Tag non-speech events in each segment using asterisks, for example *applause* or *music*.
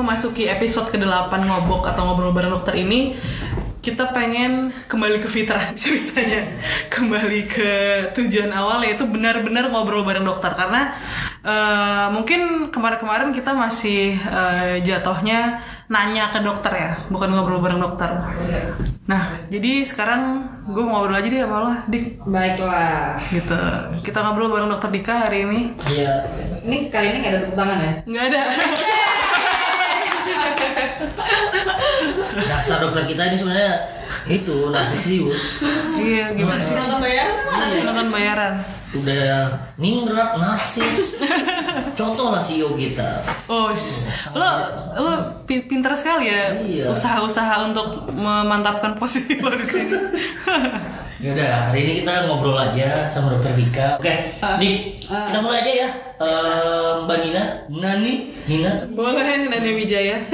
memasuki episode ke-8 ngobok atau ngobrol bareng dokter ini kita pengen kembali ke fitrah *laughs* ceritanya. Kembali ke tujuan awal yaitu benar-benar ngobrol bareng dokter. Karena eh, mungkin kemarin-kemarin kita masih eh, jatuhnya nanya ke dokter ya bukan ngobrol bareng dokter. Nah jadi sekarang gue mau ngobrol aja deh sama lo dik. Baiklah. gitu. Kita ngobrol bareng dokter Dika hari ini. Iya. Ini kali ini nggak ada tepuk tangan ya? nggak ada *laughs* Dasar dokter kita ini sebenarnya itu narsisius. iya gimana sih Nonton bayaran mana? nonton bayaran Udah ningrat narsis. Contoh lah CEO kita. Oh, s- lo lo pi- pinter sekali ya Iya. usaha-usaha untuk memantapkan posisi lo di sini. *laughs* Yaudah, hari ini kita ngobrol aja sama dokter Dika. Oke, Dik, kita mulai aja ya. Eh, Mbak Nina, Nani, Nina. Boleh Nani Wijaya. *laughs*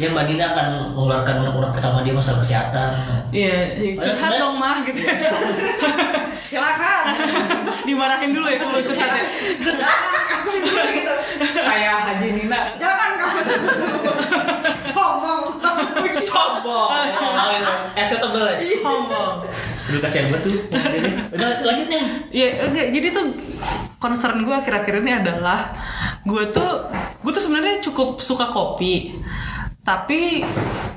Ya Mbak Nina akan mengeluarkan undang-undang pertama dia masalah kesehatan. Iya, iya, curhat dong mah gitu. *laughs* Silakan. Dimarahin dulu ya sebelum curhat ya. *laughs* gitu. Saya Haji Nina. Jangan kamu sombong. Sombong. Es tebel ya. Sombong. Lu kasihan banget tuh. Udah lanjut nih. Iya, enggak. Jadi tuh concern gue akhir-akhir ini adalah gue tuh gue tuh sebenarnya cukup suka kopi. Tapi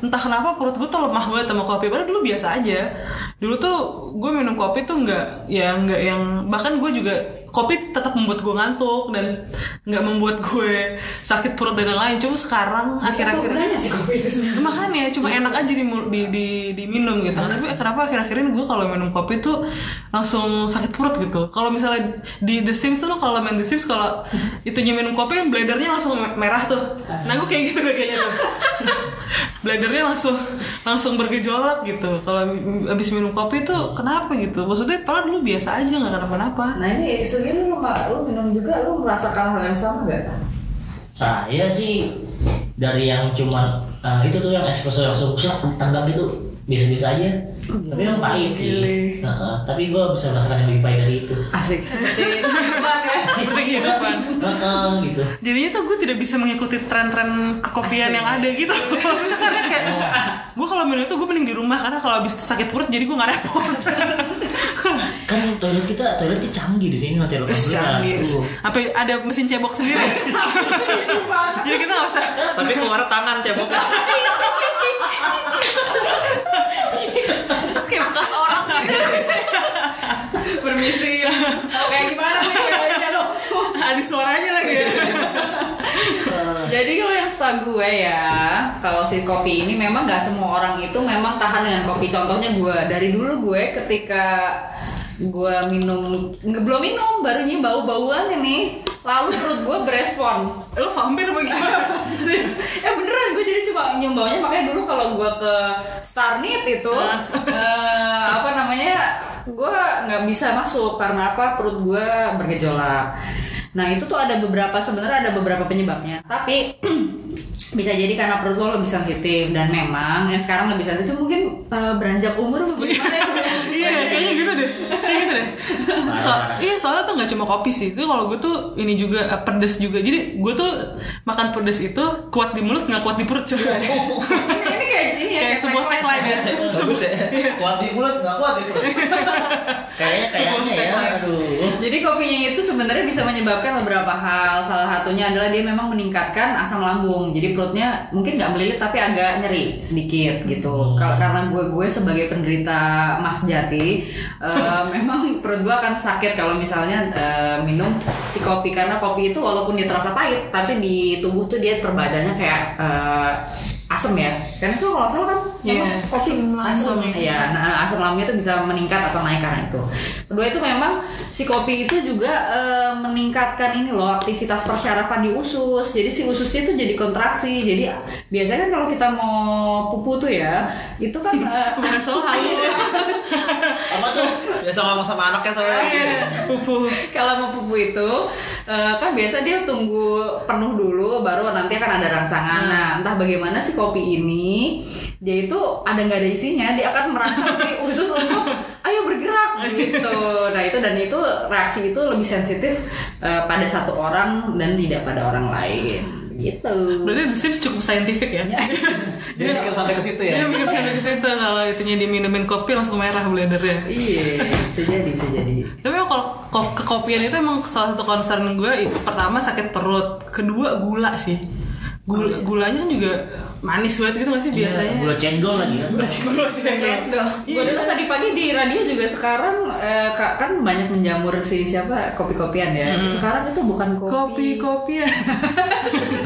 entah kenapa perut gue tuh lemah banget sama kopi. Padahal dulu biasa aja. Dulu tuh gue minum kopi tuh nggak ya nggak yang bahkan gue juga kopi tetap membuat gue ngantuk dan nggak membuat gue sakit perut dan lain-lain. Cuma sekarang akhir-akhir Gunanya sih kopi itu. *laughs* makanya cuma enak aja di, di, di, diminum gitu. Tapi kenapa akhir-akhir ini gue kalau minum kopi tuh langsung sakit perut gitu? Kalau misalnya di The Sims tuh lo kalau main The Sims kalau *laughs* itunya minum kopi kan bladernya langsung me- merah tuh. Nah gue kayak gitu deh kayaknya tuh *laughs* bladernya langsung langsung bergejolak gitu kalau abis minum kopi tuh kenapa gitu maksudnya padahal dulu biasa aja nggak kenapa-napa Nah ini sebenarnya lu, lu minum juga lu merasakan hal yang sama gak? Saya sih dari yang cuma eh, itu tuh yang espresso yang susah tangga gitu biasa-biasa aja. Tapi yang pahit sih. Heeh, tapi gue bisa merasakan yang lebih pahit dari itu. Asik seperti. *laughs* seperti kehidupan. Heeh, gitu. jadinya tuh gue tidak bisa mengikuti tren-tren kekopian yang ada gitu. *laughs* Maksudnya karena kayak gue kalau minum itu gue mending di rumah karena kalau habis sakit perut jadi gue nggak repot. *laughs* Kan toilet kita toiletnya canggih di sini nanti Terus canggih. sampai ada mesin cebok sendiri? *laughs* Jadi kita nggak usah. Tapi keluar tangan ceboknya. Kayak bekas orang. Permisi. Kayak gimana nih? Ada suaranya lagi ya. *laughs* Jadi kalau yang setahu gue ya, kalau si kopi ini memang nggak semua orang itu memang tahan dengan kopi. Contohnya gue dari dulu gue ketika gue minum nggak belum minum baru nyium bau-bauan ini lalu perut gue berespon. Lo vampir apa gimana? Ya *laughs* beneran gue jadi cuma nyium baunya makanya dulu kalau gue ke Starnit itu eh, apa namanya gue nggak bisa masuk karena apa? Perut gue bergejolak nah itu tuh ada beberapa sebenarnya ada beberapa penyebabnya. Tapi *clears throat* bisa jadi karena perut lo lebih sensitif dan memang yang sekarang lebih sensitif mungkin eh, beranjak umur bagaimana ya? *laughs* Iya kayaknya gitu deh. Kayak gitu deh. So, iya soalnya tuh nggak cuma kopi sih. Itu kalau gue tuh ini juga eh, pedes juga. Jadi gue tuh makan pedes itu kuat di mulut nggak kuat di perut juga *laughs* ini, ya kayak sebuah tagline ya *laughs* Bagus ya. Kuat di mulut nggak kuat di perut. *laughs* Kayaknya kayaknya ya, aduh. Jadi kopinya itu sebenarnya bisa menyebabkan beberapa hal. Salah satunya adalah dia memang meningkatkan asam lambung. Jadi perutnya mungkin nggak melilit tapi agak nyeri sedikit gitu. Kalau karena gue gue sebagai penderita mas jati, eh, *laughs* memang perut gue akan sakit kalau misalnya eh, minum si kopi karena kopi itu walaupun dia terasa pahit, tapi di tubuh tuh dia terbacanya kayak eh, asam ya. Karena itu kalau salah kan Iya. memang kopi Asam. Iya, nah asam lambungnya itu bisa meningkat atau naik karena itu. Kedua itu memang si kopi itu juga eh, meningkatkan ini loh aktivitas persyarafan di usus. Jadi si ususnya itu jadi kontraksi. Jadi biasanya kan kalau kita mau pupu tuh ya, itu kan *laughs* eh, bahasa lo *laughs* halus ya Apa tuh? Biasa ngomong sama anaknya soalnya. Iya, pupu kalau mau pupu itu eh, kan biasa dia tunggu penuh dulu baru nanti akan ada rangsangan. Nah, entah bagaimana si kopi ini dia itu ada nggak ada isinya, dia akan merangsang si *laughs* usus untuk ayo bergerak gitu. Nah, itu dan itu reaksi itu lebih sensitif eh, pada satu orang dan tidak pada orang lain. gitu Berarti The Sims cukup saintifik ya? *laughs* Dia mikir sampai ke situ ya. Dia mikir sampai ke situ kalau itunya diminumin kopi langsung merah blendernya. iya bisa jadi bisa jadi Tapi kalau ko- kekopian itu emang salah satu concern gue itu pertama sakit perut, kedua gula sih. Gula, gulanya kan juga manis banget gitu masih biasanya. Iya, Gula cendol lagi kan. Gula gula sih kan. Cendol. Gue dulu tadi pagi di radio juga sekarang eh, ka- kan banyak menjamur si siapa kopi-kopian ya. Sekarang itu bukan kopi. Kopi kopian. *laughs*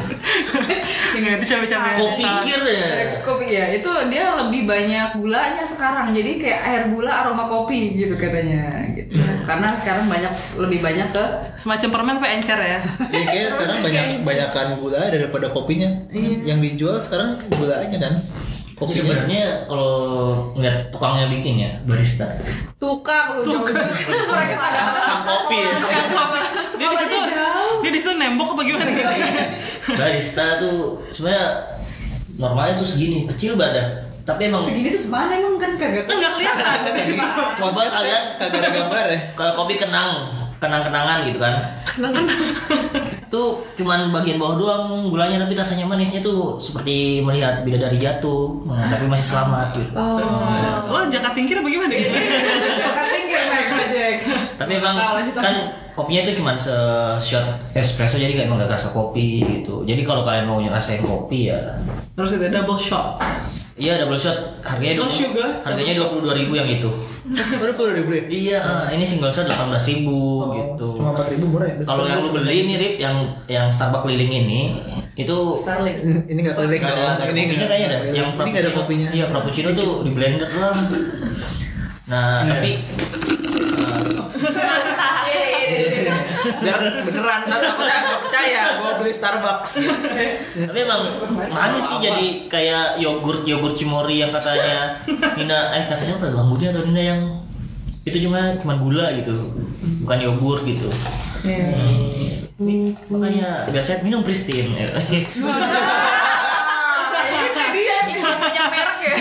Enggak itu cabai-cabai. Kok pikir ya? Kopi ya itu dia lebih banyak gulanya sekarang jadi kayak air gula aroma kopi gitu katanya gitu karena sekarang banyak lebih banyak ke Semacam permen tapi encer ya. Jadi kayaknya sekarang banyak banyakan gula daripada kopinya. Yang dijual sekarang gulanya kan. Tapi Kopinya. sebenarnya kalau ngeliat tukangnya bikin ya barista. tukang lu tukang mereka Tukang kopi ya. Dia di situ dia di situ nembok apa gimana gitu. Barista tuh sebenarnya normalnya tuh segini kecil badan. Tapi emang segini tuh semana emang kan kagak Kan nggak kelihatan. coba kalian Kagak ada gambar ya. kalau kopi kenang kenang-kenangan gitu kan. Tuh cuman bagian bawah doang gulanya tapi rasanya manisnya tuh seperti melihat bidadari jatuh nah, tapi masih selamat gitu. Lo jakat tingkir apa gimana? Jakarta tinggal naik ojek tapi emang kan kopinya itu cuman se shot espresso jadi kayak emang gak rasa kopi gitu. Jadi kalau kalian mau ngerasain kopi ya. Terus itu double shot. Iya double shot harganya No 20 sugar, harganya dua puluh ribu yang itu *laughs* Baru puluh ribu ya. iya eh, ini single shot delapan ribu gitu Cuma empat ribu murah ya. kalau yang lu beli nih Rip yang yang Starbucks keliling ini itu Starling *laughs* Ini nggak keliling ada, Ini kopinya kayaknya ada. Yang Ini nggak ada kopinya. Iya, frappuccino tuh di blender lah. *laughs* Nah, tapi Biar beneran kan aku nggak percaya gue beli Starbucks. tapi emang manis sih jadi kayak yogurt yogurt cimori yang katanya Nina eh kata siapa? Bang Budi atau Nina yang itu cuma cuma gula gitu. Bukan yogurt gitu. Hmm, makanya biasanya minum Pristine Iklan punya merek ya.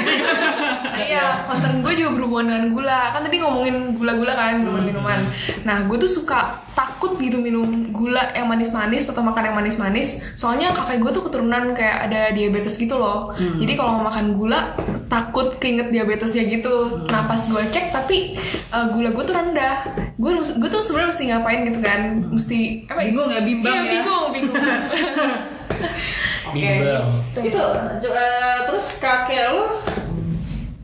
Iya, concern gue juga berhubungan dengan gula. Kan tadi ngomongin gula-gula kan, minuman-minuman. Nah, gue tuh suka takut gitu minum gula yang manis-manis atau makan yang manis-manis. Soalnya kakek gue tuh keturunan kayak ada diabetes gitu loh. Jadi kalau mau makan gula, takut keinget diabetesnya gitu. Nah, pas gue cek tapi uh, gula gue tuh rendah. Gue gue tuh sebenarnya mesti ngapain gitu kan? Mesti apa? Bingung ya, bimbang Iya, ya? bingung, bingung. *laughs* Oke. Bimbang. Itu eh, terus kakek lo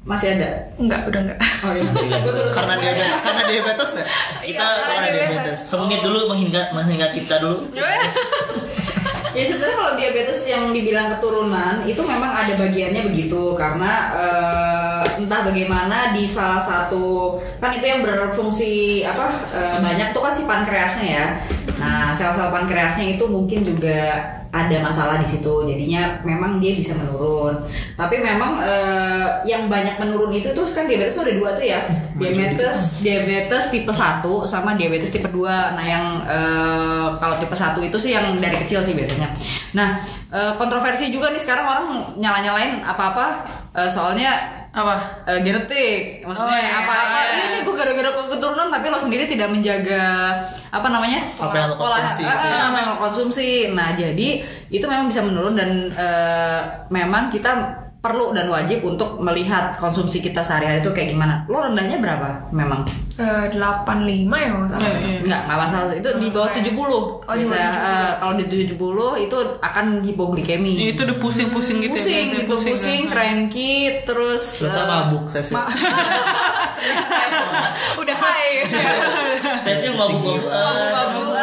masih ada? Enggak, udah enggak. Oh iya. Betul. Karena diabetes, *laughs* karena diabetes nggak? kita Iya, Karena diabetes. semenit dulu mengingat mengingat kita dulu Ya sebenarnya kalau diabetes yang dibilang keturunan itu memang ada bagiannya begitu karena eh, entah bagaimana di salah satu kan itu yang berfungsi apa eh, banyak tuh kan si pankreasnya ya. Nah sel-sel pankreasnya itu mungkin juga ada masalah di situ. Jadinya memang dia bisa menurun. Tapi memang eh, yang banyak menurun itu tuh kan diabetes tuh ada dua tuh ya. Diabetes diabetes tipe 1 sama diabetes tipe 2 nah yang eh, kalau tipe 1 itu sih yang dari kecil sih biasanya. Nah eh, kontroversi juga nih sekarang orang nyala-nyalain apa-apa eh, soalnya Apa? eh, genetik maksudnya Oh, iya, apa-apa iya. ini gue gara-gara keturunan tapi lo sendiri tidak menjaga apa namanya Apa yang lo Pola- konsumsi. eh, eh, apa yang lo konsumsi nah jadi itu memang bisa menurun dan eh, memang kita perlu dan wajib untuk melihat konsumsi kita sehari-hari itu kayak gimana lo rendahnya berapa memang Eh, 85 ya nggak salah. Iya. Enggak, enggak masalah itu di bawah 70. Oh, di bawah Biasa, 70. eh, kalau di 70 itu akan hipoglikemi. Itu udah pusing-pusing gitu pusing ya. gitu, pusing, kan? cranky, terus Serta eh, mabuk saya sih. ma- *laughs* *laughs* Udah high. saya sih retan. Nah,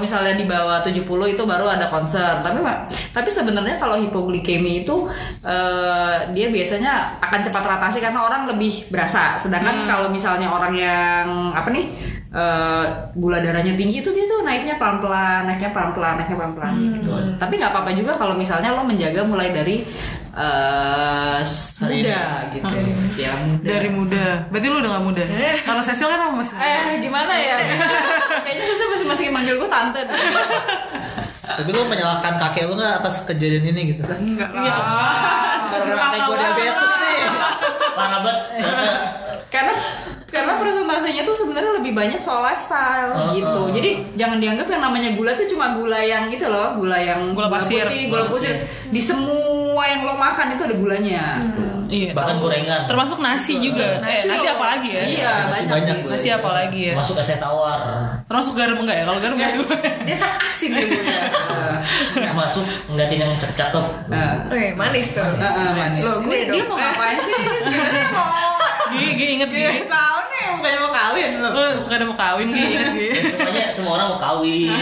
kalau misalnya di bawah 70 itu baru ada concern. Tapi tapi sebenarnya kalau hipoglikemi itu eh, dia biasanya akan cepat teratasi karena orang lebih berasa. Sedangkan kalau misalnya orang yang apa nih eh, gula darahnya tinggi itu dia tuh naiknya pelan-pelan, naiknya pelan-pelan, naiknya pelan-pelan gitu. Tapi nggak apa-apa juga kalau misalnya lo menjaga mulai dari eh, muda gitu. Ya, muda. Dari muda. Berarti lu udah gak muda. Kalau Cecil kan apa masih? Eh gimana ya? Kayaknya saya masih masih manggil gue tante. deh. *laughs* Tapi lu menyalahkan kakek lu nggak atas kejadian ini gitu? Enggak Iya. lah. Gara-gara kakek gue diabetes nih. parah banget karena karena presentasinya tuh sebenarnya lebih banyak soal lifestyle Oh, gitu. oh. Jadi jangan dianggap yang namanya gula tuh cuma gula yang itu loh, gula yang Gula pasir. putih, gula pasir. Di semua yang lo makan itu ada gulanya. Iya. Bahkan gorengan. Termasuk nasi juga. eh, nasi apa lagi ya? Iya, Nasi banyak. banyak. Nasi apa lagi ya? Masuk es teh tawar. Termasuk garam enggak ya? Kalau garam enggak. Dia kan asin dulunya. *laughs* Masuk ngeliatin yang cakep-cakep. Nah, Oke, manis tuh. Heeh, manis. Loh, gue Ini dia mau ngapain sih? Ini sebenarnya mau *laughs* Gi, Gi inget Gi. Iya, tahu nih bukannya mau kawin loh. Lu bukan mau kawin Gi, inget. Ya, semuanya semua orang mau kawin.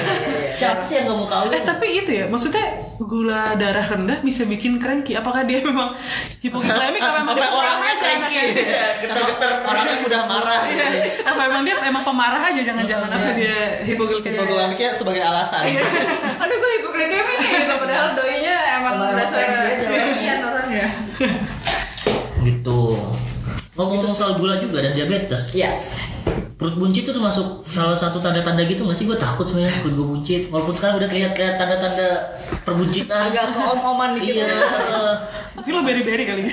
*laughs* Siapa sih yang gak mau kawin? Eh tapi itu ya, maksudnya gula darah rendah bisa bikin cranky. Apakah dia memang hipoglikemik apa memang dia orangnya aja cranky? anaknya? Geter-geter orangnya mudah marah. Iya. Apa emang dia emang pemarah aja jangan-jangan apa dia hipoglikemik? Hipoglikemiknya sebagai alasan. Aduh gue hipoglikemik nih gitu padahal doinya emang dasar cranky aja. cranky-an orangnya. Gitu. Ngomong-ngomong soal gula juga dan diabetes. Iya. Perut buncit itu termasuk salah satu tanda-tanda gitu gak sih? Gue takut sebenarnya perut gue buncit. Walaupun sekarang udah terlihat-lihat tanda-tanda perbuncitan. Agak keom-oman dikit. Iya. *laughs* Tapi lo beri-beri kali ya.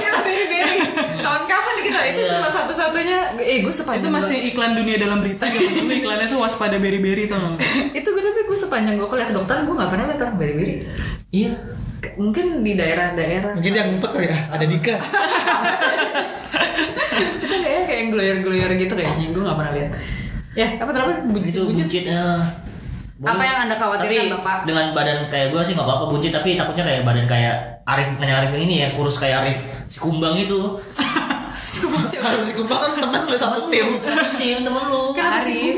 Iya, beri-beri. Tahun kapan kita itu Iya. cuma satu-satunya. Eh, gue Itu sepanjang masih iklan dunia dalam berita gitu. *laughs* Iklannya tuh waspada beri-beri tuh. itu gue tapi gue sepanjang gue kuliah dokter gue nggak pernah lihat orang beri-beri. Iya. Mungkin di daerah-daerah. Mungkin yang ngumpet kali ya, ada Dika. *laughs* itu kayaknya kayak yang gloyor-gloyor gitu kayaknya gue nggak pernah lihat. Ya, apa terakhir? Buncit, Itu buncit. buncit. ya. Apa yang anda khawatirkan, Tapi Bapak? dengan badan kayak gue sih nggak apa-apa buncit tapi takutnya kayak badan kayak Arif bukannya Arif yang ini ya kurus kayak Arif si kumbang itu *laughs* Harus dikumpang kan temen lu satu tim. tim temen lu Kenapa kumbang cuy?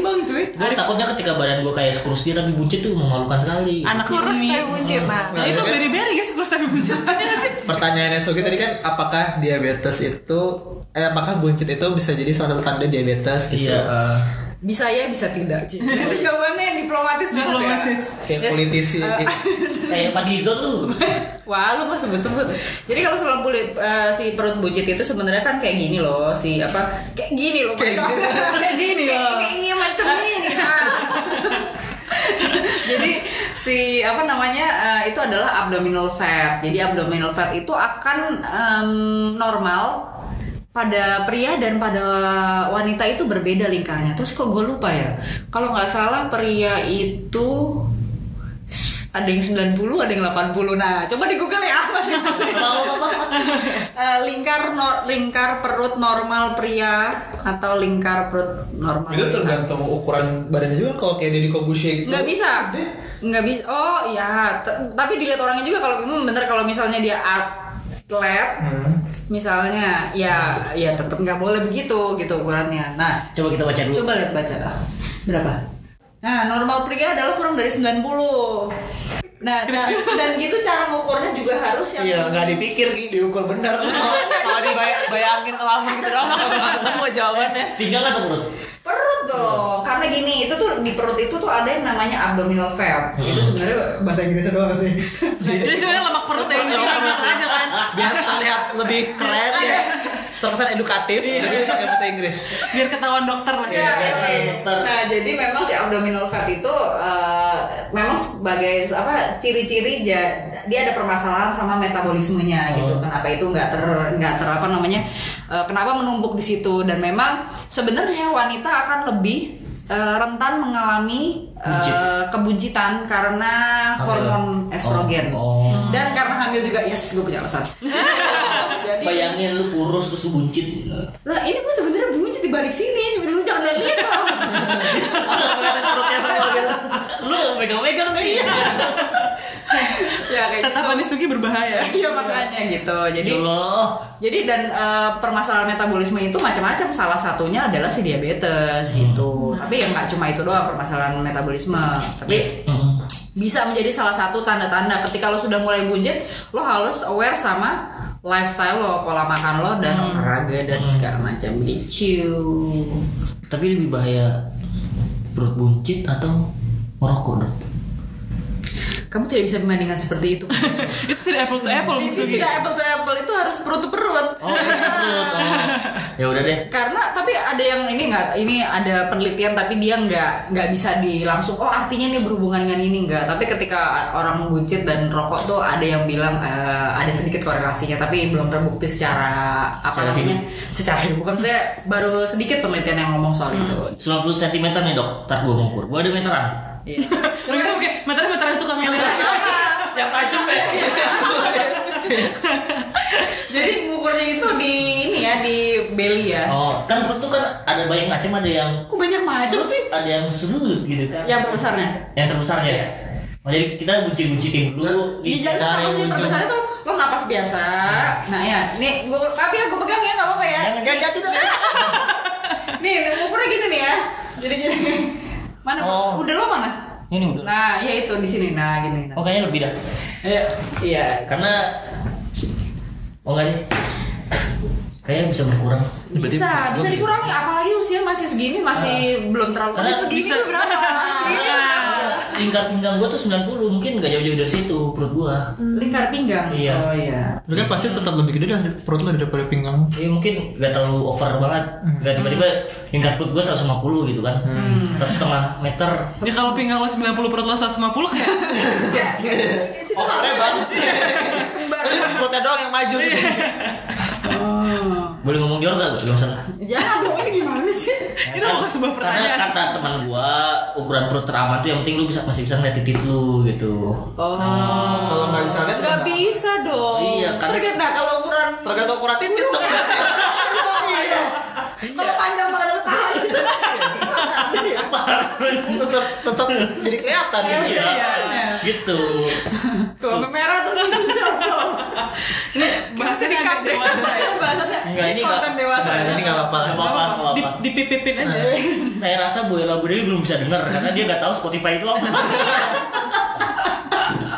Gue takutnya ketika badan gue kayak kurus dia tapi buncit tuh memalukan sekali Anaknya Kurus Umi. tapi buncit. Nah, Nah itu beri-beri guys, *laughs* kurus tapi buncit. Iya sih? Pertanyaannya Sogi tadi kan apakah diabetes itu eh apakah buncit itu bisa jadi salah satu tanda diabetes gitu? iya eh, Bisa ya, bisa tidak. Ci. *laughs* Jawabannya diplomatis banget Diplomatis. ya. Kayak Yes. politisi. Eh, *laughs* kayak Pak Gizon lu Wah, lu mah sebut-sebut. Jadi kalau soal kulit eh, si perut buncit itu sebenarnya kan kayak gini loh, si apa? Kayak gini loh, Kayak gini. kayak gini loh. Kayak gini macam ini. *laughs* Jadi si apa namanya eh, itu adalah abdominal fat. Jadi abdominal fat itu akan em, normal pada pria dan pada wanita itu berbeda lingkarnya. Terus kok gue lupa ya? Kalau nggak salah pria itu ada yang 90, ada yang 80. Nah, coba di Google ya masing-masing. Eh, lingkar no- lingkar perut normal pria atau lingkar perut normal Itu tergantung ukuran badannya juga kalau kayak Deddy Kobusier gitu. nggak bisa. Nggak bisa? Oh ya t- tapi dilihat orangnya juga kalau hmm, bener kalau misalnya dia atlet Hmm. misalnya ya ya tetap nggak boleh begitu gitu ukurannya. Nah coba kita baca dulu. coba lihat baca. Berapa nah normal pria adalah kurang dari 90 nah *laughs* dan gitu cara ngukurnya juga harus yang Iya, nggak dipikir Gi, diukur bener. *laughs* Kalau kalau dibayangin ngelamun gitu doang nggak ketemu jawabannya. pinggang atau perut perut dong karena gini itu tuh di perut itu tuh ada yang namanya abdominal fat itu sebenarnya bahasa Inggrisnya doang sih Jadi sebenarnya lemak perut yang aja kan. Biar terlihat lebih keren ya. Terkesan edukatif, jadi pakai bahasa Inggris. Biar ketahuan dokter lah ya. Nah, jadi memang si abdominal fat itu eh, memang sebagai apa ciri-ciri dia ada permasalahan sama metabolismenya gitu. Kenapa itu nggak ter nggak ter apa namanya? eh, kenapa menumpuk di situ dan memang sebenarnya wanita akan lebih eh, rentan mengalami Buncit. kebuncitan karena Hamil. hormon estrogen. Oh. Dan karena hamil juga, yes, gue punya alasan. *laughs* Jadi bayangin lu kurus terus lu buncit lah ini gue sebenarnya buncit di balik sini, cuma lu jangan lihat dong. *laughs* Kelihatan perutnya semua gitu lu megang-megang sih ya kayak Tatapan gitu. Isuki berbahaya. Iya makanya gitu. Jadi ya jadi dan eh, permasalahan metabolisme itu macam-macam. Salah satunya adalah si diabetes gitu. Tapi ya nggak cuma itu doang permasalahan metabolisme. Tapi Hmm. bisa menjadi salah satu tanda-tanda ketika lo sudah mulai buncit, lo harus aware sama lifestyle lo, pola makan lo dan olahraga dan segala macam. Gitu. tapi lebih bahaya perut buncit atau merokok dong Kamu tidak bisa membandingkan seperti itu. *laughs* Itu tidak apple to apple itu tidak apple to apple, itu harus perut to perut. oh perut *laughs* oh. Ya udah deh. Karena tapi ada yang ini nggak ini ada penelitian tapi dia nggak nggak bisa di langsung oh artinya ini berhubungan dengan ini nggak? Tapi ketika orang buncit dan rokok tuh ada yang bilang eh, ada sedikit korelasinya tapi belum terbukti secara apa Secara namanya? secara hidup. Bukan saya baru sedikit penelitian yang ngomong soal itu. 90 cm nih dok. Ntar gue ngukur. Gue ada meteran Iya. Terus oke, meteran-meteran tukang yang Yang tajam ya. *laughs* jadi ngukurnya itu di ini ya di belly ya oh kan perut tuh kan ada banyak macam ada yang kok banyak macam sih ada yang sudut gitu kan yang terbesarnya yang terbesar ya Iya. Oh, jadi kita buncit-buncitin dulu Di jadi cari maksudnya ujung. terbesar itu lo napas biasa. Nah ya, nih gua tapi ya gue pegang ya nggak apa-apa ya. Jangan jangan jatuh dong. *laughs* Nih ngukurnya gini nih ya. Jadi gini. Mana? Oh. Udah lo mana? Ini udah. Nah ya itu di sini. Nah gini. Nah. Oh kayaknya lebih dah. Iya. Iya. Karena oh enggak deh. Kayaknya bisa berkurang. Bisa, bisa dikurangi. Apalagi usia masih segini masih belum terlalu. Karena segini bisa. berapa? *laughs* Lingkar pinggang gua tuh 90, mungkin nggak jauh-jauh dari situ perut gua. Lingkar pinggang. Iya. Oh iya. Kan pasti tetap lebih gede dah perut lo daripada pinggang. Iya mungkin nggak terlalu over banget, nggak tiba-tiba lingkar perut gua 150 gitu kan, satu setengah meter. Ya kalau pinggang lo 90 perut lo 150 kayak Oh, lebar. Perutnya doang yang maju gitu. Boleh ngomong jorok gak? Gak usah. Jangan dong ini gimana sih? Itu bukan sebuah Karena pertanyaan. kata teman gua ukuran perut teraman tuh yang penting lu bisa masih bisa ngeliat titik lu gitu. Oh. Kalau nggak bisa lihat Gak bisa dong. Iya, karena- Tergantung nah, kalau ukuran Tergantung ukuran titik dong. Iya. Kalau panjang banget. Tetap tetap jadi kelihatan gitu. Iya. Gitu. Tuh merah tuh. Ini *laughs* bahasanya agak dewasa ya. Bahasanya Enggak, ini konten dewasa. Nah, ini nggak apa-apa. Gak apa-apa, Di, dipipipin aja. Saya rasa Bu Ella Budaya belum bisa denger karena dia nggak tahu Spotify itu apa.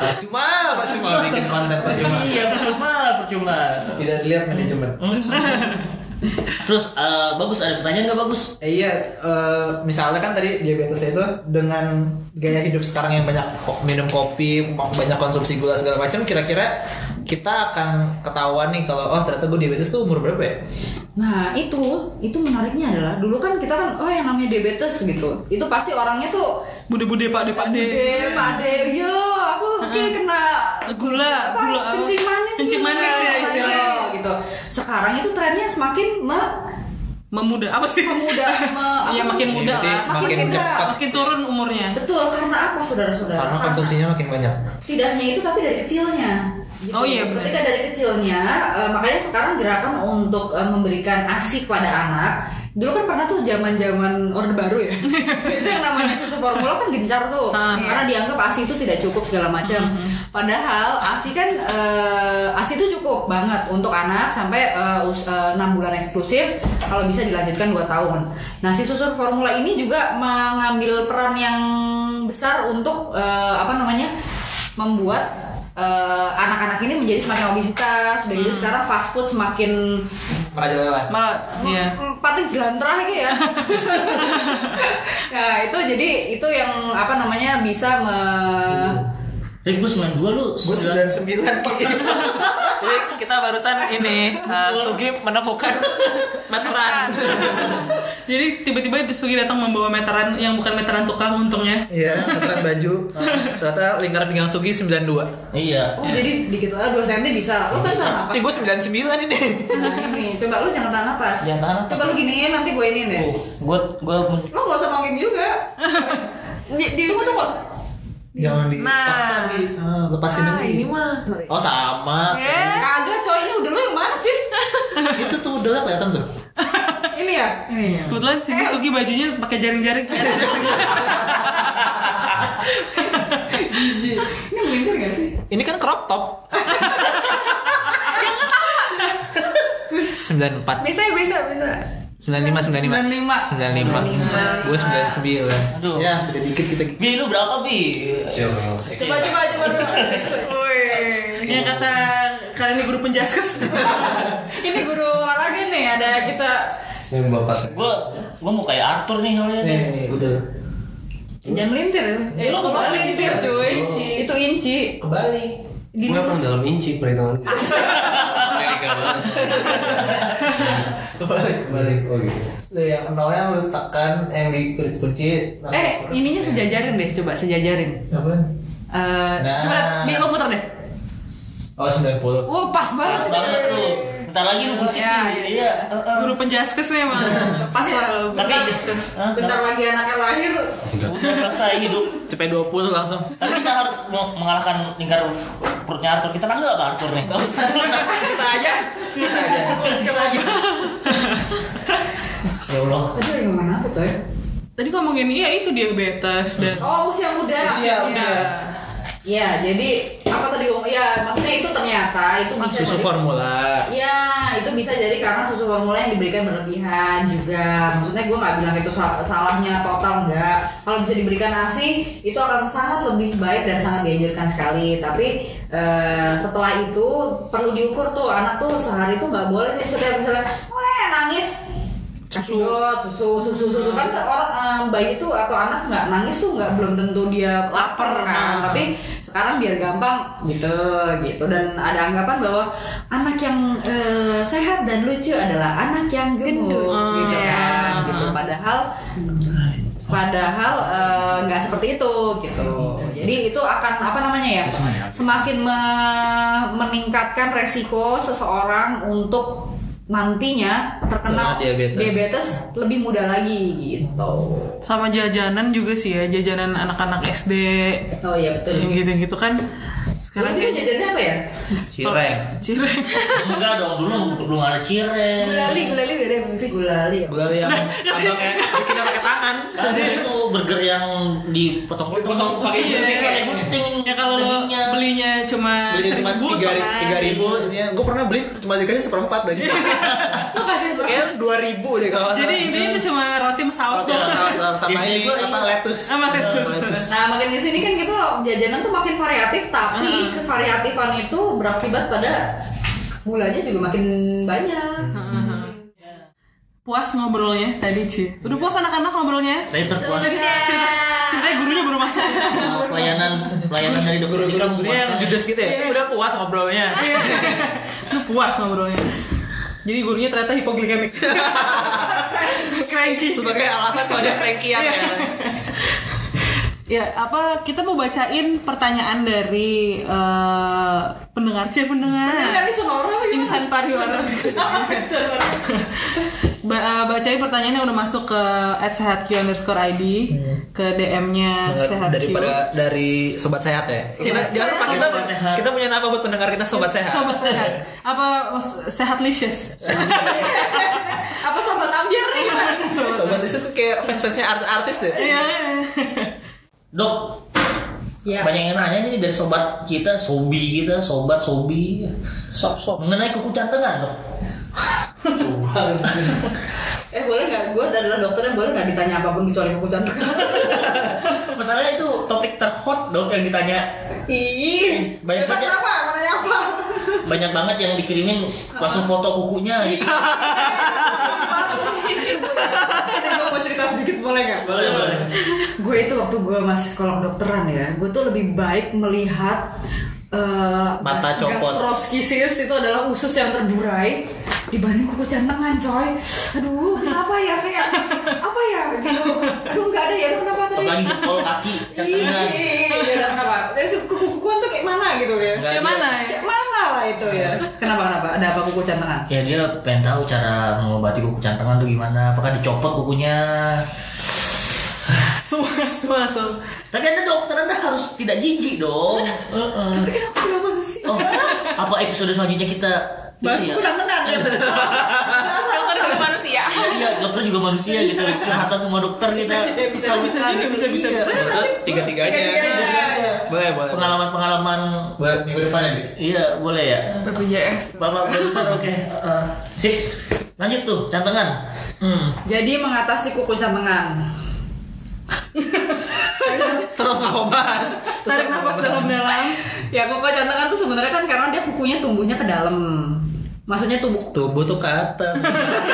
Percuma, percuma *laughs* bikin konten percuma. iya, percuma, percuma. Tidak dilihat manajemen. Terus eh, bagus ada pertanyaan nggak bagus? Eh, iya, eh, misalnya kan tadi diabetes itu dengan gaya hidup sekarang yang banyak minum kopi, banyak konsumsi gula segala macam, kira-kira kita akan ketahuan nih kalau oh ternyata gue diabetes tuh umur berapa ya? Nah itu itu menariknya adalah dulu kan kita kan oh yang namanya diabetes gitu itu pasti orangnya tuh Bude-bude pak de pak de. Bude, pade, yo aku kayak kena Gula, apa, gula kencing manis Kencing gitu. manis ya istilahnya. Gitu. Sekarang itu trennya semakin me, Memuda apa sih? memuda, me, *laughs* Iya apa? makin muda lah. makin muda. cepat. Makin turun umurnya. Betul, karena apa saudara-saudara? Karena konsumsinya makin banyak. Tidak hanya itu tapi dari kecilnya. Gitu. Oh iya, benar. Ketika dari kecilnya, eh, makanya sekarang gerakan untuk eh, memberikan asi pada anak. Dulu kan pernah tuh zaman-zaman orde baru ya. *laughs* itu yang namanya susu formula kan gencar tuh. Ah. Karena dianggap asi itu tidak cukup segala macam. Padahal asi kan eh, asi itu cukup banget untuk anak sampai eh, eh, 6 bulan eksklusif kalau bisa dilanjutkan 2 tahun. Nah, si susu formula ini juga mengambil peran yang besar untuk eh, apa namanya? membuat eh, anak-anak ini menjadi semakin obesitas. Sudah gitu sekarang fast food semakin Merajalela. Malah iya. mm, paling jelantrah gitu ya. *laughs* nah itu jadi itu yang apa namanya bisa me Rick gue 92 lu Gue 9 99 Jadi kita barusan ini uh, Sugi menemukan *laughs* meteran. *laughs* Jadi tiba-tiba Sugi datang membawa meteran yang bukan meteran tukang untungnya. Iya, meteran baju. *laughs* Ternyata lingkar pinggang Sugi 92. Iya. oh jadi dikit lah 2 cm bisa. Lo kan tahan napas. Ih, gue 99 ini. Nah ini coba lu jangan tahan napas. Jangan tahan napas. Coba lu giniin nanti gue ini deh. Gue gue Lo gak usah nongin juga. Di, di, Tunggu tunggu. Jangan dipaksa Nah. di ah, lepasin ah, lagi. ini mah sorry. Oh sama. Eh, Kagak coy ini udah lu yang mana sih? *laughs* Itu tuh udah lah kelihatan tuh. *laughs* ini ya? Ini ya. Kebetulan si Sugi bajunya pakai jaring-jaring. *laughs* Ini melintir gak sih? Ini kan crop top. yang ketawa. 94 Bisa, bisa, bisa. 95 95 95 Gue 99 Aduh. Ya beda dikit kita Bi lu berapa Bi? Coba coba coba dulu. *laughs* Woi. yang kata kalian ini guru penjaskes. *laughs* ini guru olahraga nih ada kita Gue gue mau kayak Arthur nih soalnya. Nih nih udah jangan melintir ya. Eh lo kalau melintir cuy. Itu inci. Kembali Gue dalam inci perhitungan. *laughs* Balik, balik. Oh gitu. Lu yang nolnya lu tekan, yang dikunci. Eh, ininya sejajarin deh, coba sejajarin. Apa? Eh, Nah. coba biar lo muter deh. Oh 90. Wah, pas banget. Pas banget tuh. Bentar lagi lu bucin Ya, nih. ya, Iya. Guru penjaskes nih emang. *laughs* Pas lah Tapi penjaskes. Bentar lagi anaknya lahir. udah selesai hidup. Cepet 20 langsung. Tapi kita harus meng- mengalahkan lingkar perutnya Arthur. Kita panggil apa Arthur nih? kita aja. Kita aja. Coba aja. Ya Allah. Tadi lagi ngomongin apa, coy? Tadi ngomongin iya itu diabetes dan Oh, usia muda. Usia, usia. Iya, jadi apa tadi ngomong? Ya, maksudnya itu ternyata itu bisa Susu jadi- formula. Iya, itu bisa jadi karena susu formula yang diberikan berlebihan juga. Maksudnya gue nggak bilang itu sal- salahnya total enggak. Kalau bisa diberikan ASI, itu akan sangat lebih baik dan sangat dianjurkan sekali. Tapi eh, setelah itu perlu diukur tuh anak tuh sehari tuh nggak boleh nih setiap misalnya, wah nangis dot, susu susu susu kan ke orang eh, bayi itu atau anak nggak nangis tuh nggak belum tentu dia lapar kan. Nah. tapi sekarang biar gampang gitu gitu. Dan ada anggapan bahwa anak yang eh, sehat dan lucu adalah anak yang gemuk Gendut. gitu Ah. kan gitu. Padahal padahal eh, nggak seperti itu gitu. Jadi itu akan apa namanya ya. semakin me- meningkatkan resiko seseorang untuk nantinya terkena diabetes. diabetes lebih mudah lagi gitu. Sama jajanan juga sih ya jajanan anak-anak SD oh iya betul. Yang gitu-gitu kan sekarang kayak jajannya apa ya? Cireng. cireng *laughs* Enggak dong, dulu *laughs* belum ada cireng. Gulali, gulali udah deh musik Gulali ya? Gula yang abangnya bikinnya pakai tangan. Ada itu burger yang dipotong-potong Dipotong pakai Iya, gunting. ya kalau lo belinya cuma Beli cuma tiga tiga ribu. Ya, gue pernah beli cuma dikasih seperempat lagi. lo *laughs* kasih Kayaknya dua ribu deh kalau jadi ini itu cuma roti sama saus doang sama ini gua apa iya. lettuce. Sama lettuce. Nah makin di sini kan kita jajanan tuh makin variatif tapi Ah. kevariatifan itu berakibat pada gulanya juga makin banyak. puas ngobrolnya tadi Ci udah puas anak-anak ngobrolnya Saya terpuas. cerita ceritanya gurunya baru masuk Oh, pelayanan pelayanan dari dokter Dika Guru-guru yang judes gitu ya. Udah puas ngobrolnya. lu puas ngobrolnya jadi gurunya ternyata hipoglikemik *laughs* cranky Sebagai alasan kalau dia cranky-an ya. Ya, apa kita mau bacain pertanyaan dari eh, pendengar sih pendengar. Ini sama orang Insan pariwara. *laughs* ba eh, bacain pertanyaannya udah masuk ke @sehatq underscore id ke DM-nya sehat daripada dari sobat sehat ya. Kita jangan lupa kita Sobat sehat. kita punya nama buat pendengar kita sobat sehat. Sobat sehat. Apa sehat licious? Apa sobat ambiar nih? Sobat itu tuh kayak fans-fansnya art- artis deh. Iya. Dok, Ya. banyak yang nanya nih dari sobat kita, sobi kita, sobat sobi, Sop sop. mengenai kuku cantengan dok. *laughs* Eh boleh nggak? Gue adalah dokternya boleh nggak ditanya apa pun kecuali kuku cantik? *laughs* Masalahnya itu topik terhot dok yang ditanya. Ih, Banyak banget. Kenapa? Mau nanya apa? Banyak banget yang dikirimin langsung foto kukunya gitu. *laughs* Kita gue mau cerita sedikit boleh nggak? Boleh boleh. gue itu waktu gue masih sekolah kedokteran ya gue tuh lebih baik melihat eh, Mata copot. gastroskisis itu adalah usus yang terburai dibanding kuku cantengan coy aduh kenapa ya kayak apa ya gitu aduh nggak ada ya Aduh, kenapa tadi Apalagi jempol kaki cantengan. Ih, beda kenapa Terus kuku-kukuan tuh kayak mana gitu ya Nggak Kayak mana ya? kayak mana itu ya kenapa kenapa ada apa kuku cantengan Ya dia pengen tahu cara mengobati kuku cantengan tuh gimana. Apakah dicopot kukunya? Semua semua langsung. Tapi anda dokter anda harus tidak jijik dong. Heeh. tapi kenapa nggak manusia Oh, apa episode selanjutnya kita bahas ya? ya *laughs* Dokter juga manusia. Iya, dokter juga manusia gitu. Curhatan semua dokter kita. Bisa bisa juga bisa bisa. bisa. Tiga tiganya. Boleh boleh. Pengalaman-pengalaman Buat minggu depan ya. Iya, boleh ya. BPJS. Bapak produser oke. Eh, sip. Lanjut tuh, cantengan. Hmm. jadi mengatasi kuku cantengan *laughs* Tetap nggak mau bahas. Tarik nafas dalam-dalam. Ya kuku cantengan tuh sebenarnya kan karena dia kukunya tumbuhnya ke dalam. Maksudnya tubuh Tubuh tuh ke atas.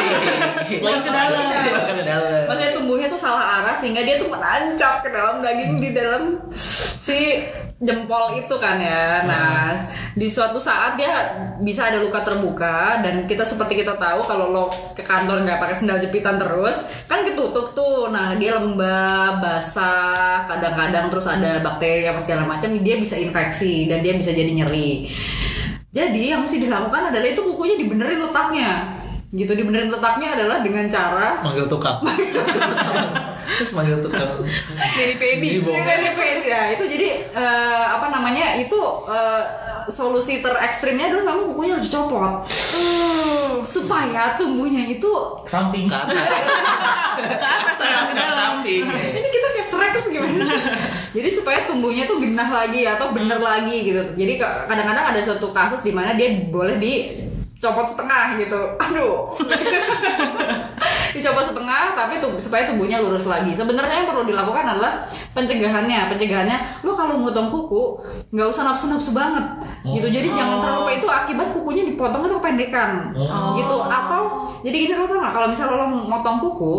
*laughs* Lagi ke dalam. Iya, ke dalam. Maksudnya tumbuhnya tuh salah arah sehingga dia tuh menancap ke dalam daging di dalam si jempol itu kan ya. Nah, di suatu saat dia bisa ada luka terbuka dan kita seperti kita tahu kalau lo ke kantor nggak pakai sendal jepitan terus, kan ketutup tuh. Nah, dia lembab, basah, kadang-kadang terus ada bakteri apa segala macam, dia bisa infeksi dan dia bisa jadi nyeri. Jadi yang mesti dilakukan adalah itu kukunya dibenerin letaknya. Gitu dibenerin letaknya adalah dengan cara Manggil tukang. *laughs* Terus manggil tukang. Jadi pedi. Di bawah. Iya, PPD. ya itu jadi eh, apa namanya itu eh, solusi terekstrimnya adalah memang kukunya harus dicopot supaya tumbuhnya itu Samping. Ke atas. Ke atas ya, ke samping. ini kita kayak srek kan gimana sih? jadi supaya tumbuhnya tuh genah lagi atau bener lagi gitu jadi ka- kadang-kadang ada suatu kasus di mana dia boleh dicopot setengah gitu aduh *laughs* dicopot setengah tapi tuh supaya tubuhnya lurus lagi. Sebenarnya yang perlu dilakukan adalah pencegahannya. Pencegahannya lo kalau motong kuku nggak usah nafsu nafsu banget gitu. Jadi jangan terlalu itu akibat kukunya dipotong atau kependekan. Oh. gitu. Atau jadi gini lo tau nggak kalau misalnya lo motong kuku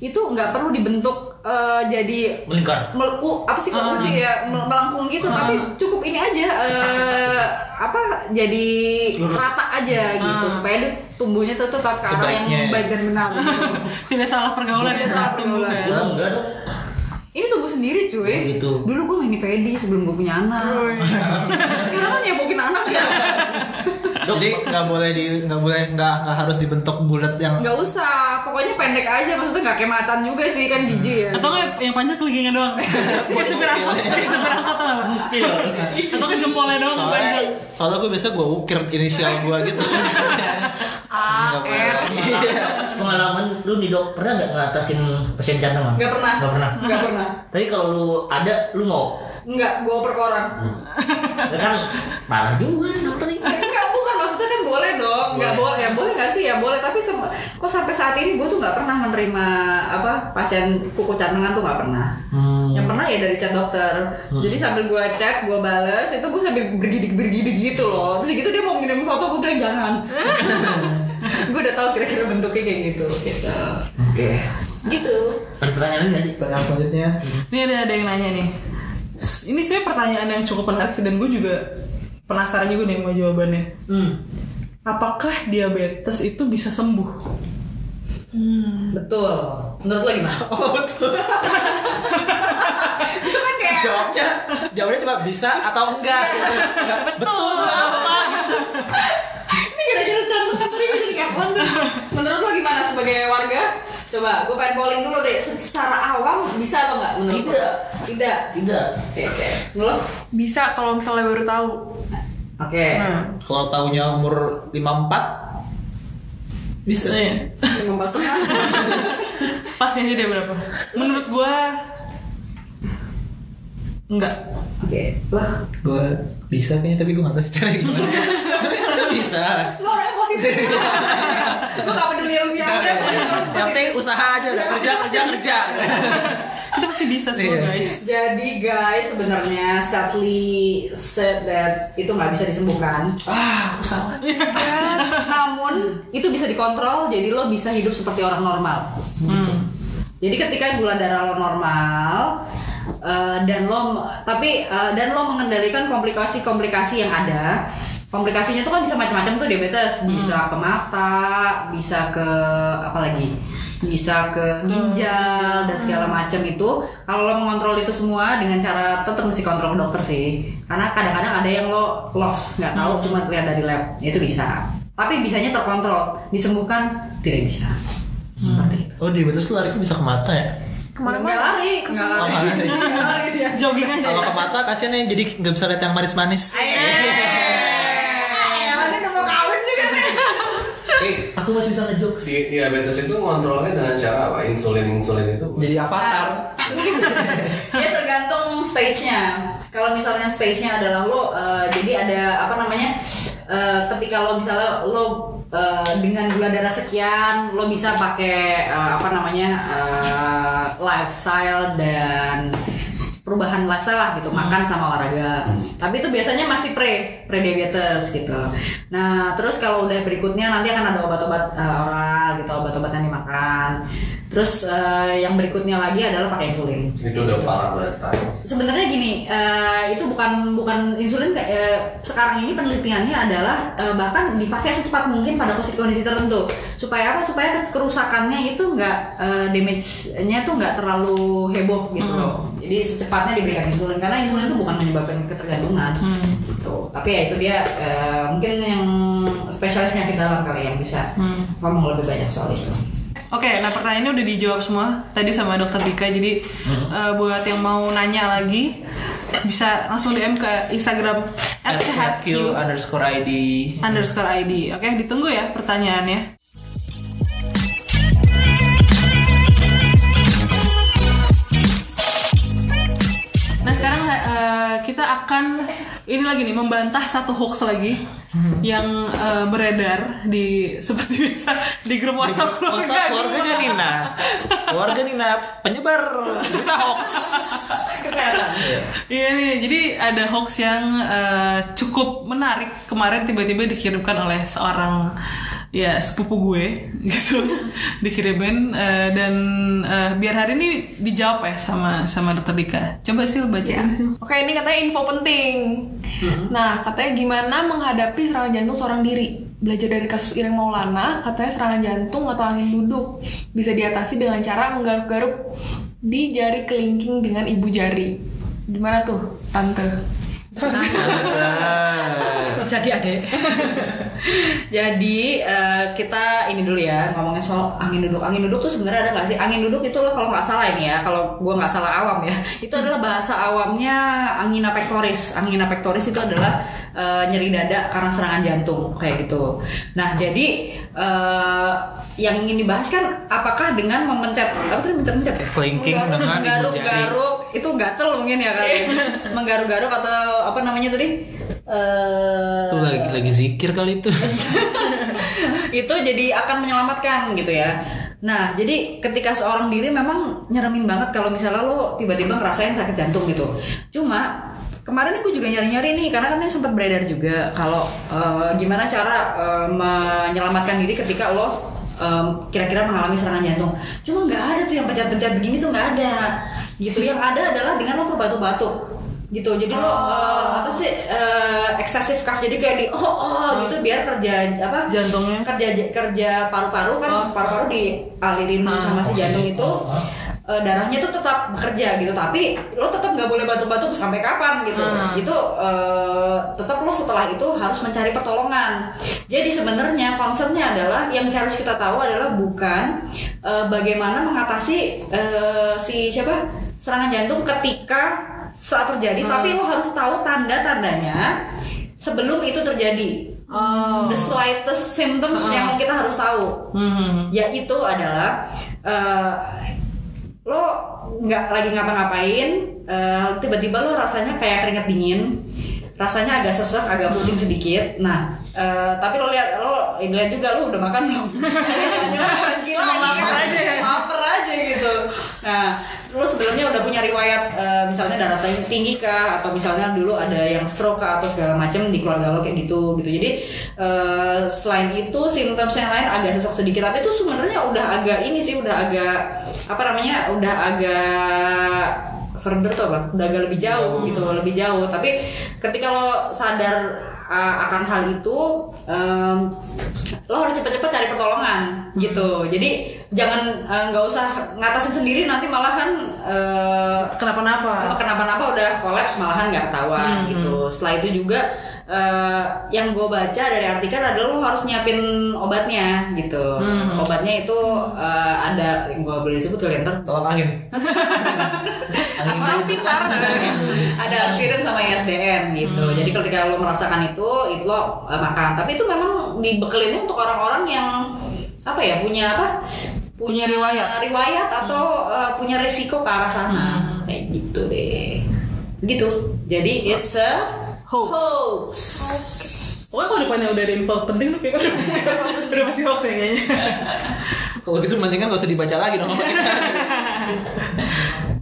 itu nggak perlu dibentuk eh, jadi Melingkar. mel- uh, apa sih kalau sih ya mel- melengkung gitu. Tapi cukup ini aja eh, apa jadi Lurus. rata aja gitu supaya dia tumbuhnya tuh tetap ke arah yang baik dan benar gitu. *laughs* Tidak salah pergaulan Tidak ya salah saat tumbuh pergaulan. kan. Gua enggak dong. ini tumbuh sendiri cuy Oh, gitu. dulu gue main pedi sebelum gue punya anak sekarang kan ya punya anak ya *laughs* Jadi nggak boleh di nggak boleh nggak nggak harus dibentuk bulat yang nggak usah pokoknya pendek aja maksudnya nggak kayak macan juga sih kan jijik ya Atau nggak yang panjang kelingingnya doang. *laughs* Kayak supir angkot, kayak supir angkot tuh. Atau kan jempolnya doang soalnya panjang. soalnya gue biasa gue ukir inisial gue gitu. *laughs* A boleh. R Iya. Pengalaman lu di dok pernah nggak ngatasin pasien jantung nggak? pernah Nggak pernah. nggak pernah Tapi kalau lu ada, lu mau? nggak gue per koran Ya kan parah juga dokter ini. *laughs* Enggak, bukan maksudnya kan boleh dong. Enggak boleh. Ya boleh nggak sih? Ya boleh, tapi kok sampai saat ini gue tuh nggak pernah menerima apa pasien kuku cantengan tuh nggak pernah. Hmm. Yang pernah ya dari chat dokter. Jadi sambil gue chat, gue bales, itu gue sambil bergidik bergidik gitu loh. Terus gitu dia mau ngirim foto, gue bilang jangan. *laughs* gue udah tahu kira-kira bentuknya kayak gitu. Gitu. Oke. Gitu. Ada pertanyaan lain nggak sih? Pertanyaan selanjutnya. Ini ada ada yang nanya nih. Ini saya pertanyaan yang cukup menarik sih dan gue juga penasaran juga nih sama jawabannya. Hmm. Apakah diabetes itu bisa sembuh? Betul. Menurut lo gimana? *laughs* Oh betul. *laughs* Itu kan kayak Jawabnya jawabnya cuma bisa atau enggak. Betul. Betul apa? *laughs* Ini kira-kira cantengan tadi gue jadi kapan sih? Menurut lo gimana sebagai warga? Coba, gue pengen polling dulu deh. Secara awam bisa apa nggak menurut lo? Tidak. Tidak. Tidak. Oke, oke. Menurut? Bisa kalau misalnya baru tahu. Oke. Hmm. Kalau tahunya umur 54 bisa. Iya. Lima *laughs* pas setengah. Pasnya aja dia berapa? Menurut gue enggak. Oke. Lah, Gue bisa kayaknya tapi gue nggak tahu caranya gimana. tapi harusnya bisa. lo orangnya positif. Gue gak peduli ada. Yang penting usaha aja udah kerja kerja kerja. Kita pasti bisa semua Iya. guys. Jadi guys, sebenarnya sadly said that itu nggak bisa disembuhkan. Ah, aku salah. Namun itu bisa dikontrol, jadi lo bisa hidup seperti orang normal. Jadi ketika gula darah lo normal eh, dan lo tapi eh, dan lo mengendalikan komplikasi-komplikasi yang ada. Komplikasinya tuh kan bisa macam-macam tuh diabetes, bisa ke mata, bisa ke apa lagi? Bisa ke ginjal dan segala macam itu. Kalau lo mengontrol itu semua dengan cara tetap mesti kontrol ke dokter sih. Karena kadang-kadang ada yang lo lost, nggak tahu cuma lihat dari lab. Itu bisa. Tapi bisanya terkontrol, disembuhkan tidak bisa. Seperti itu. Oh diabetes tuh larinya bisa ke mata ya? Nggak Ke mana-mana. lari, Ke nggak lari. lari. Lari. Jogging aja. Kalau ke mata kasihan ya jadi nggak bisa lihat yang manis-manis nanti udah mau kawin juga nih. Aku masih bisa ngejokes. Di diabetes itu ngontrolnya dengan cara apa? Insulin insulin itu. Jadi avatar. *laughs* ya tergantung stage-nya. Kalau misalnya stage-nya adalah lo, eh, jadi ada apa namanya? eh, ketika lo misalnya lo eh, dengan gula darah sekian, lo bisa pakai eh, apa namanya eh, lifestyle dan perubahan lifestyle lah gitu, makan sama olahraga. Tapi itu biasanya masih pre pre diabetes gitu. Nah terus kalau udah berikutnya nanti akan ada obat-obat eh, oral gitu, obat-obat yang dimakan. Terus eh, yang berikutnya lagi adalah pakai insulin. Itu udah parah banget. Sebenarnya gini, eh, itu bukan bukan insulin eh, sekarang ini penelitiannya adalah eh, bahkan dipakai secepat mungkin pada kondisi-kondisi tertentu. Supaya apa? Supaya kerusakannya itu nggak eh, damage-nya tuh nggak terlalu heboh gitu loh. Jadi secepatnya diberikan insulin karena insulin itu bukan menyebabkan ketergantungan. Gitu. Tapi ya itu dia eh, mungkin yang spesialis penyakit dalam kali yang bisa ngomong lebih banyak soal itu. Oke, nah pertanyaannya udah dijawab semua tadi sama dokter Dika. Jadi eh, buat yang mau nanya lagi bisa langsung DM ke Instagram At @sehatq underscore ID. underscore ID. Oke, ditunggu ya pertanyaannya. Akan ini lagi nih membantah satu hoax lagi yang eh, beredar di seperti biasa di grup WhatsApp keluarga. WhatsApp keluarganya Nina. Keluarga Nina penyebar berita hoax. Iya nih, jadi ada hoax yang eh, cukup menarik kemarin tiba-tiba dikirimkan oleh seorang ya sepupu gue *laughs* gitu dikirimin eh, dan eh, biar hari ini dijawab ya sama sama dokter Dika. Coba sih baca Ya. Oke, ini katanya info penting. Nah, katanya gimana menghadapi serangan jantung seorang diri. Belajar dari kasus Ireng Maulana, katanya serangan jantung atau angin duduk bisa diatasi dengan cara menggaruk-garuk di jari kelingking dengan ibu jari. Gimana tuh, tante? Jadi adek. Jadi eh, kita ini dulu ya ngomongin soal angin duduk. Angin duduk tuh sebenarnya ada nggak sih? Angin duduk itu loh kalau nggak salah ini ya, kalau gua nggak salah awam ya, itu adalah bahasa awamnya angina pectoris. Angina pectoris itu adalah eh, nyeri dada karena serangan jantung kayak gitu. Nah jadi eh, yang ingin dibahas kan apakah dengan memencet apa tadi mencet-mencet ya? Kelingking dengan ibu jari. Itu gatel mungkin ya kali. Menggaruk-garuk atau apa namanya tadi? Eh, Itu lagi lagi zikir kali itu. *laughs* itu jadi akan menyelamatkan gitu ya. Nah, jadi ketika seorang diri memang nyeremin banget kalau misalnya lo tiba-tiba ngerasain sakit jantung gitu. Cuma kemarin aku juga nyari-nyari nih karena kan ini sempat beredar juga kalau eh, gimana cara eh, menyelamatkan diri ketika lo em, kira-kira mengalami serangan jantung. Cuma nggak ada tuh yang pencet-pencet begini tuh nggak ada. Gitu. Yang ada adalah dengan lo terbatuk-batuk gitu jadi lo eh, apa sih eh, excessive cough jadi kayak di oh oh gitu biar kerja apa Jantungnya. kerja kerja paru-paru kan Oh. paru-paru dialirin Ah, sama si jantung itu eh, darahnya tuh tetap bekerja gitu. Tapi lo tetap nggak boleh batuk-batuk sampai kapan gitu. Ah. itu eh, tetap lo setelah itu harus mencari pertolongan. Jadi sebenarnya konsepnya adalah yang harus kita tahu adalah bukan eh, bagaimana mengatasi eh, si siapa? Serangan jantung ketika saat terjadi tapi lo harus tahu tanda-tandanya sebelum itu terjadi. Oh. the slightest symptoms yang kita harus tahu. Hmm. yaitu adalah eh, lo nggak lagi ngapa-ngapain eh, tiba-tiba lo rasanya kayak keringet dingin rasanya agak sesek agak pusing sedikit. Nah eh, tapi lo lihat lo lihat juga lo udah makan belum? *laughs* Gila Lapar aja. Ya. lapar aja gitu. Nah lo sebelumnya udah punya riwayat eh, misalnya darah tinggi- kah? Atau misalnya dulu ada yang stroke kah? Atau segala macam di keluarga lo kayak gitu gitu. Jadi eh, selain itu simptoms yang lain agak sesak sedikit. Tapi itu sebenarnya udah agak ini sih udah agak apa namanya udah agak further tuh apa? Udah agak lebih jauh gitu lebih jauh. Tapi ketika lo sadar uh, akan hal itu em, lo harus cepet-cepet cari pertolongan gitu. Jadi jangan uh, nggak usah ngatasin sendiri nanti malahan uh, Kenapa-napa? kalau kenapa-napa udah kolaps malahan nggak ketahuan Hmm, gitu. Setelah itu juga eh, yang gue baca dari artikel adalah lo harus nyiapin obatnya gitu. Hmm. Obatnya itu eh, ada gue boleh disebut kali ntar Tolak angin. *laughs* Asal pintar. ada aspirin sama ISDN gitu. Hmm. Jadi ketika lo merasakan itu, itu lo eh, makan. Tapi itu memang dibekelinnya untuk orang-orang yang apa ya punya apa? Punya riwayat. riwayat atau eh, punya risiko ke arah sana. Hmm. Kayak gitu deh. Gitu. Jadi it's a Hoax. hoax. Pokoknya kalau depannya udah ada info penting tuh kayak udah, *laughs* udah pasti hoax ya kayaknya. Kalau gitu mendingan gak usah dibaca lagi dong sama *laughs* kita.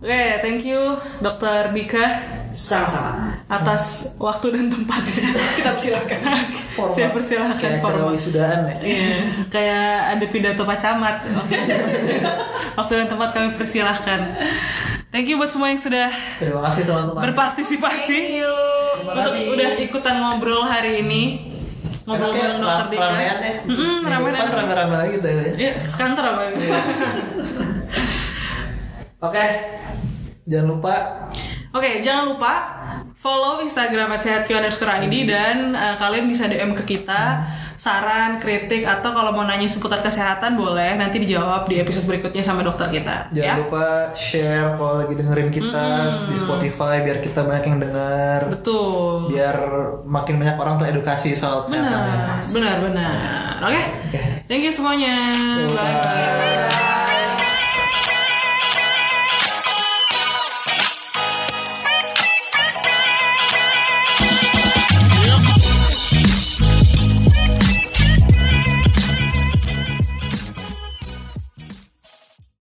Oke, thank you Dokter Dika Sama-sama. atas waktu dan tempatnya. *laughs* Kita persilakan. Saya persilahkan kayak acara format. wisudaan ya Iya, kayak ada pidato Pak Camat. Waktu, waktu dan tempat kami persilahkan. Thank you buat semua yang sudah terima kasih teman-teman berpartisipasi. Terima Untuk udah ikutan ngobrol hari ini. Ngobrol bareng dokter Dika. ramean ya ramean depan enak. rame-rame lagi gitu ya Iya, sekantor apa? oke jangan lupa Oke, jangan lupa follow Instagram @sehatq_id dan uh, kalian bisa DM ke kita saran, kritik atau kalau mau nanya seputar kesehatan boleh nanti dijawab di episode berikutnya sama dokter kita Jangan ya. lupa share kalau lagi dengerin kita di Spotify biar kita banyak yang denger. Betul. Biar makin banyak orang teredukasi soal kesehatan. Benar, benar, benar. Oke. Oke. Thank you semuanya. Bye. Bye.